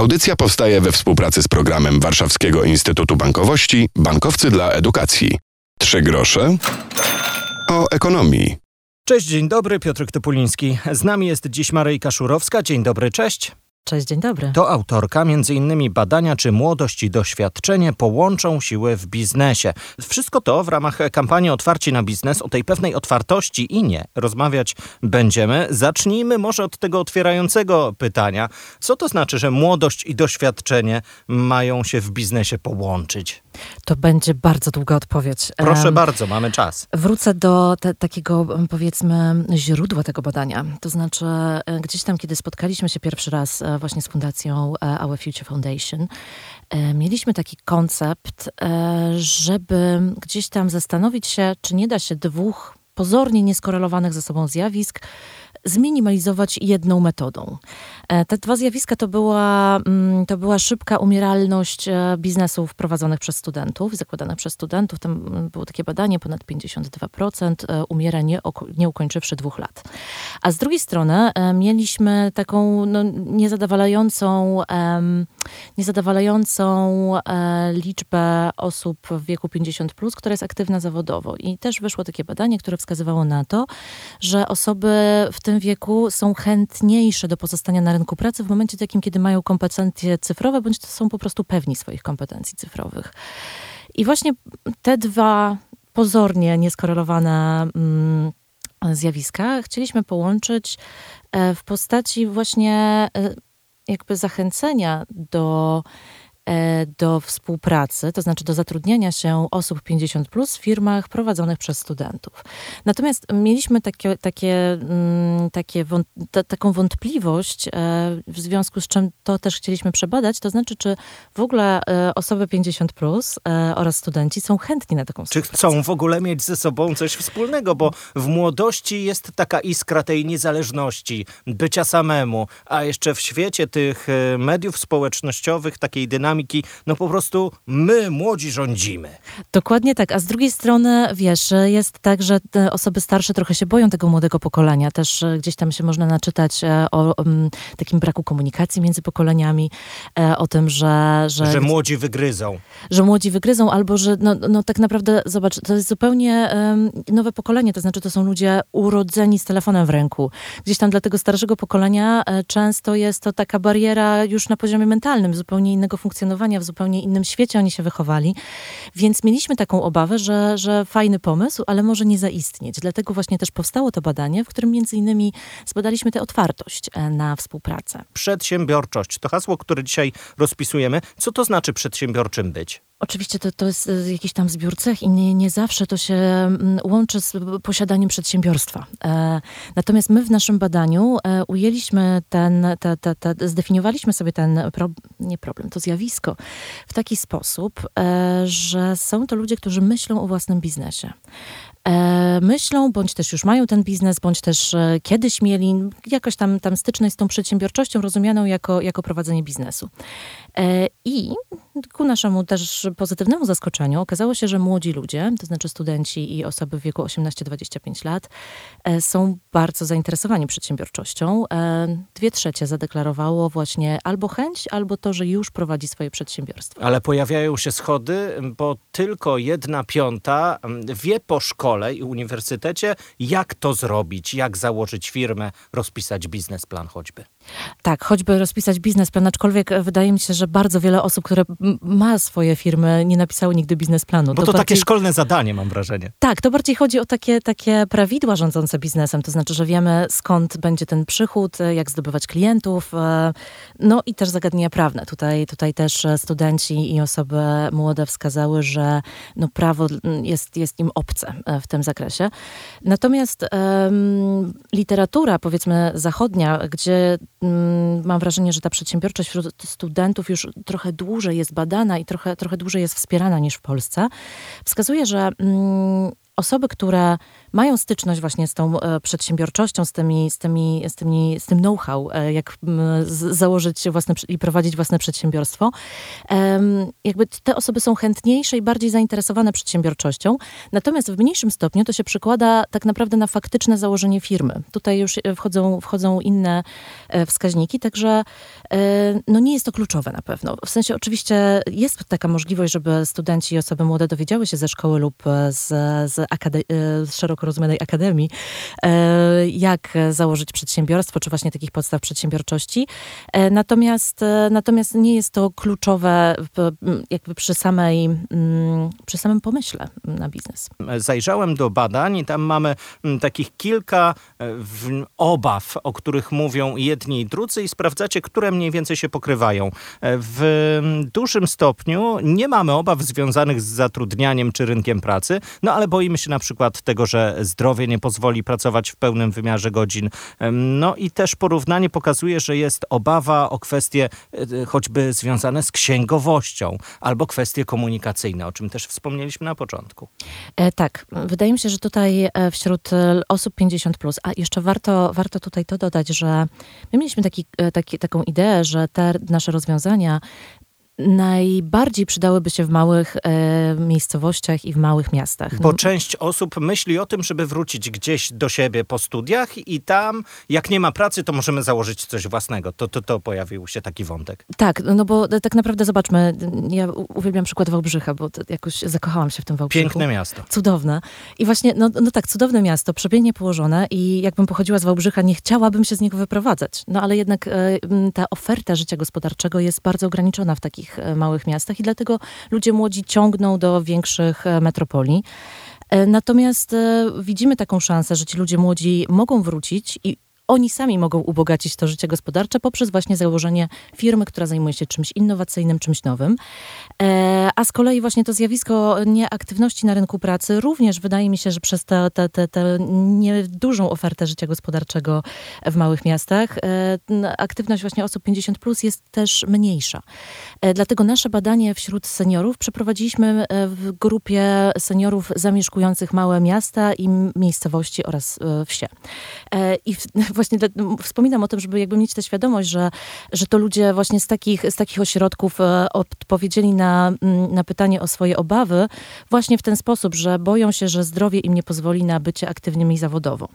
Audycja powstaje we współpracy z programem Warszawskiego Instytutu Bankowości Bankowcy dla Edukacji. Trzy grosze o ekonomii. Cześć, dzień dobry, Piotr Topuliński. Z nami jest dziś Maryjka Szurowska. Dzień dobry, cześć. Cześć, dzień dobry. To autorka m.in. badania, czy młodość i doświadczenie połączą siły w biznesie. Wszystko to w ramach kampanii Otwarci na biznes o tej pewnej otwartości i nie rozmawiać będziemy. Zacznijmy może od tego otwierającego pytania. Co to znaczy, że młodość i doświadczenie mają się w biznesie połączyć? To będzie bardzo długa odpowiedź. Proszę um, bardzo, mamy czas. Wrócę do te, takiego, powiedzmy, źródła tego badania. To znaczy, e, gdzieś tam, kiedy spotkaliśmy się pierwszy raz e, właśnie z fundacją e, Our Future Foundation, mieliśmy taki koncept, żeby gdzieś tam zastanowić się, czy nie da się dwóch pozornie nieskorelowanych ze sobą zjawisk zminimalizować jedną metodą. E, te dwa zjawiska to była, mm, to była szybka umieralność e, biznesów prowadzonych przez studentów, zakładanych przez studentów. Tam mm, było takie badanie, ponad 52% e, umiera nie, nie ukończywszy dwóch lat. A z drugiej strony mieliśmy taką no, niezadowalającą, niezadowalającą liczbę osób w wieku 50, plus, która jest aktywna zawodowo. I też wyszło takie badanie, które wskazywało na to, że osoby w tym wieku są chętniejsze do pozostania na rynku pracy w momencie takim, kiedy mają kompetencje cyfrowe, bądź są po prostu pewni swoich kompetencji cyfrowych. I właśnie te dwa pozornie nieskorelowane mm, zjawiska chcieliśmy połączyć e, w postaci właśnie e, jakby zachęcenia do do współpracy, to znaczy do zatrudniania się osób 50 plus w firmach prowadzonych przez studentów. Natomiast mieliśmy takie, takie, mm, takie taką wątpliwość, e, w związku z czym to też chcieliśmy przebadać, to znaczy, czy w ogóle e, osoby 50 plus oraz studenci są chętni na taką współpracę. Czy chcą w ogóle mieć ze sobą coś wspólnego, bo w młodości jest taka iskra tej niezależności, bycia samemu, a jeszcze w świecie tych mediów społecznościowych, takiej dynamiki, no po prostu my, młodzi, rządzimy. Dokładnie tak, a z drugiej strony, wiesz, jest tak, że osoby starsze trochę się boją tego młodego pokolenia. Też e, gdzieś tam się można naczytać e, o, o takim braku komunikacji między pokoleniami, e, o tym, że... Że, że młodzi wygryzą. Że młodzi wygryzą, albo że no, no tak naprawdę, zobacz, to jest zupełnie nowe pokolenie, to znaczy to są ludzie urodzeni z telefonem w ręku. Gdzieś tam dla tego starszego pokolenia często jest to taka bariera już na poziomie mentalnym, zupełnie innego funkcjonowania funkcjonowania w zupełnie innym świecie oni się wychowali. Więc mieliśmy taką obawę, że, że fajny pomysł, ale może nie zaistnieć. Dlatego właśnie też powstało to badanie, w którym między innymi zbadaliśmy tę otwartość e, na współpracę. Przedsiębiorczość to hasło, które dzisiaj rozpisujemy. Co to znaczy przedsiębiorczym być? Oczywiście to, to jest e, jakiś tam zbiór cech i nie, nie zawsze to się łączy z posiadaniem przedsiębiorstwa. E, natomiast my w naszym badaniu e, ujęliśmy ten, te, te, te, zdefiniowaliśmy sobie ten, pro, nie problem, to zjawisko w taki sposób, e, że są to ludzie, którzy myślą o własnym biznesie. E, myślą, bądź też już mają ten biznes, bądź też e, kiedyś mieli jakoś tam, tam styczność z tą przedsiębiorczością rozumianą jako, jako prowadzenie biznesu. E, I ku naszemu też pozytywnemu zaskoczeniu okazało się, że młodzi ludzie, to znaczy studenci i osoby w wieku 18-25 lat, są bardzo zainteresowani przedsiębiorczością. Dwie trzecie zadeklarowało właśnie albo chęć, albo to, że już prowadzi swoje przedsiębiorstwo. Ale pojawiają się schody, bo tylko jedna piąta wie po szkole, szkole i uniwersytecie, jak to zrobić, jak założyć firmę, rozpisać biznesplan choćby. Tak, choćby rozpisać biznesplan, aczkolwiek wydaje mi się, że bardzo wiele osób, które ma swoje firmy, nie napisały nigdy biznesplanu. Bo to, to bardziej... takie szkolne zadanie, mam wrażenie. Tak, to bardziej chodzi o takie, takie prawidła rządzące biznesem, to znaczy, że wiemy skąd będzie ten przychód, jak zdobywać klientów, e, no i też zagadnienia prawne. Tutaj, tutaj też studenci i osoby młode wskazały, że no prawo jest, jest im obce e, w tym zakresie. Natomiast um, literatura, powiedzmy zachodnia, gdzie mam wrażenie, że ta przedsiębiorczość wśród studentów już trochę dłużej jest badana i trochę, trochę dłużej jest wspierana niż w Polsce, wskazuje, że mm, osoby, które mają styczność właśnie z tą e, przedsiębiorczością, z, tymi, z, tymi, z, tymi, z tym know-how, e, jak założyć własne i prowadzić własne przedsiębiorstwo. Jakby te osoby są chętniejsze i bardziej zainteresowane przedsiębiorczością, natomiast w mniejszym stopniu to się przykłada tak naprawdę na faktyczne założenie firmy. Tutaj już wchodzą, wchodzą inne wskaźniki, także no nie jest to kluczowe na pewno. W sensie oczywiście jest taka możliwość, żeby studenci i osoby młode dowiedziały się ze szkoły lub z, z, akade- z szeroko rozumianej akademii, e, jak założyć przedsiębiorstwo, czy właśnie takich podstaw przedsiębiorczości. E, natomiast, e, natomiast nie jest to kluczowe jakby przy samej, przy samym pomyśle na biznes. Zajrzałem do badań i tam mamy takich kilka obaw, o których mówią jedni i drudzy i sprawdzacie, które mniej więcej się pokrywają. W dużym stopniu nie mamy obaw związanych z zatrudnianiem czy rynkiem pracy, no ale boimy się na przykład tego, że zdrowie nie pozwoli pracować w pełnym wymiarze godzin. No i też porównanie pokazuje, że jest obawa o kwestie e, choćby związane z księgowością albo kwestie komunikacyjne, o czym też wspomnieliśmy na początku. E, tak, wydaje mi się, że tutaj e, wśród osób 50, plus, a jeszcze warto, warto tutaj to dodać, że my mieliśmy taki, taki, taką ideę, że te nasze rozwiązania najbardziej przydałyby się w małych e, miejscowościach i w małych miastach. Bo część osób myśli o tym, żeby wrócić gdzieś do siebie po studiach i tam, jak nie ma pracy, to możemy założyć coś własnego. To, to, to pojawił się taki wątek. Tak, no bo tak naprawdę zobaczmy, ja uwielbiam przykład Wałbrzycha, bo jakoś zakochałam się w tym Wałbrzychu. Piękne miasto. Cudowne. I właśnie, no, no tak, cudowne miasto, przepięknie położone i jakbym pochodziła z Wałbrzycha, nie chciałabym się z niego wyprowadzać. No ale jednak e, ta oferta życia gospodarczego jest bardzo ograniczona w takich takich e, małych miastach i dlatego ludzie młodzi ciągną do większych e, metropolii. E, natomiast widzimy taką szansę, że ci ludzie młodzi mogą wrócić i oni sami mogą ubogacić to życie gospodarcze poprzez właśnie założenie firmy, która zajmuje się czymś innowacyjnym, czymś nowym. A z kolei właśnie to zjawisko nieaktywności na rynku pracy również wydaje mi się, że przez tę niedużą ofertę życia gospodarczego w małych miastach aktywność właśnie osób 50 plus jest też mniejsza. E, dlatego nasze badanie wśród seniorów przeprowadziliśmy w grupie seniorów zamieszkujących małe miasta i miejscowości oraz wsie. I właśnie wspominam o tym, żeby jakby mieć tę świadomość, że, że to ludzie właśnie z takich, z takich ośrodków e, odpowiedzieli na, na pytanie o swoje obawy właśnie w ten sposób, że boją się, że zdrowie im nie pozwoli na bycie aktywnymi zawodowo.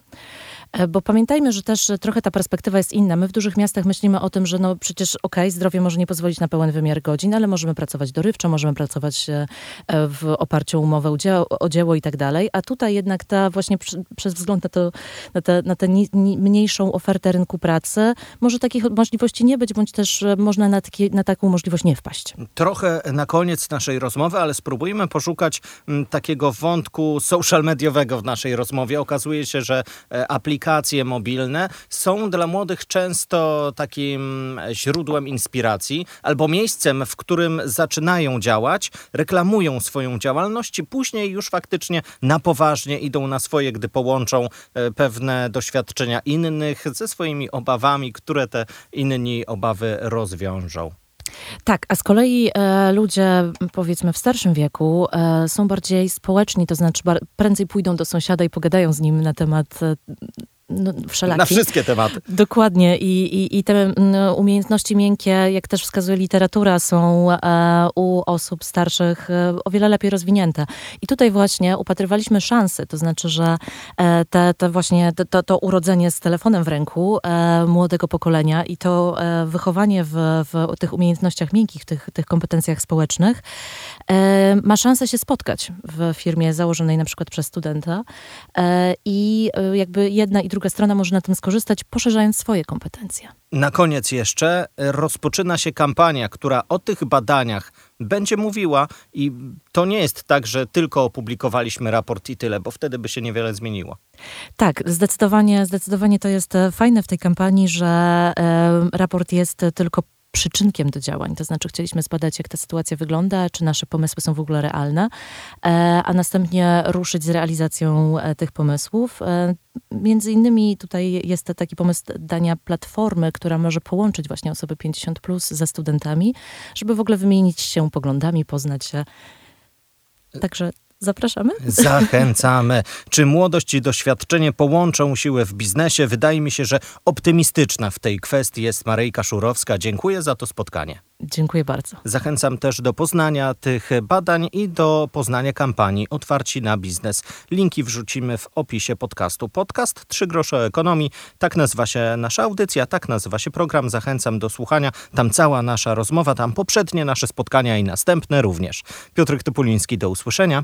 E, bo pamiętajmy, że też trochę ta perspektywa jest inna. My w dużych miastach myślimy o tym, że no przecież okej, okay, zdrowie może nie pozwolić na pełen wymiar godzin, ale możemy pracować dorywczo, możemy pracować e, w oparciu o umowę o dzieło, i tak dalej. A tutaj jednak ta właśnie przez wzgląd na, to, na, na tę mniejszą ofertę rynku pracy może takich możliwości nie być, bądź też e, można na, taki, na taką możliwość nie wpaść. Trochę na koniec naszej rozmowy, ale spróbujmy poszukać m, takiego wątku social mediowego w naszej rozmowie. Okazuje się, że aplikacja aplikacje mobilne są dla młodych często takim źródłem inspiracji albo miejscem, w którym zaczynają działać, reklamują swoją działalność i później już faktycznie na poważnie idą na swoje, gdy połączą e, pewne doświadczenia innych ze swoimi obawami, które te inni obawy rozwiążą. Tak, a z kolei e, ludzie, powiedzmy w starszym wieku, e, są bardziej społeczni, to znaczy prędzej pójdą do sąsiada i pogadają z nim na temat e, no, wszelaki. Na wszystkie tematy. Dokładnie. I, i, i te no, umiejętności miękkie, jak też wskazuje literatura, są e, u osób starszych e, o wiele lepiej rozwinięte. I tutaj właśnie upatrywaliśmy szansy, to znaczy, że e, te, te właśnie to, to urodzenie z telefonem w ręku młodego pokolenia i to wychowanie w, w tych umiejętnościach miękkich, w tych, tych kompetencjach społecznych ma szansę się spotkać w firmie założonej na przykład przez studenta i jakby jedna i druga strona może na tym skorzystać, poszerzając swoje kompetencje. Na koniec jeszcze rozpoczyna się kampania, która o tych badaniach będzie mówiła i to nie jest tak, że tylko opublikowaliśmy raport i tyle, bo wtedy by się niewiele zmieniło. Tak, zdecydowanie, zdecydowanie to jest fajne w tej kampanii, że e, raport jest tylko przyczynkiem do działań. To znaczy, chcieliśmy zbadać, jak ta sytuacja wygląda, czy nasze pomysły są w ogóle realne, e, a następnie ruszyć z realizacją e, tych pomysłów. E, między innymi tutaj jest taki pomysł dania platformy, która może połączyć właśnie osoby 50 plus ze studentami, żeby w ogóle wymienić się poglądami, poznać się. Także Zapraszamy. Zachęcamy. Czy młodość i doświadczenie połączą siłę w biznesie? Wydaje mi się, że optymistyczna w tej kwestii jest Maryjka Szurowska. Dziękuję za to spotkanie. Dziękuję bardzo. Zachęcam też do poznania tych badań i do poznania kampanii Otwarci na biznes. Linki wrzucimy w opisie podcastu. Podcast Trzy grosze o ekonomii. Tak nazywa się nasza audycja, tak nazywa się program. Zachęcam do słuchania. Tam cała nasza rozmowa, tam poprzednie nasze spotkania i następne również. Piotr Topuliński, do usłyszenia.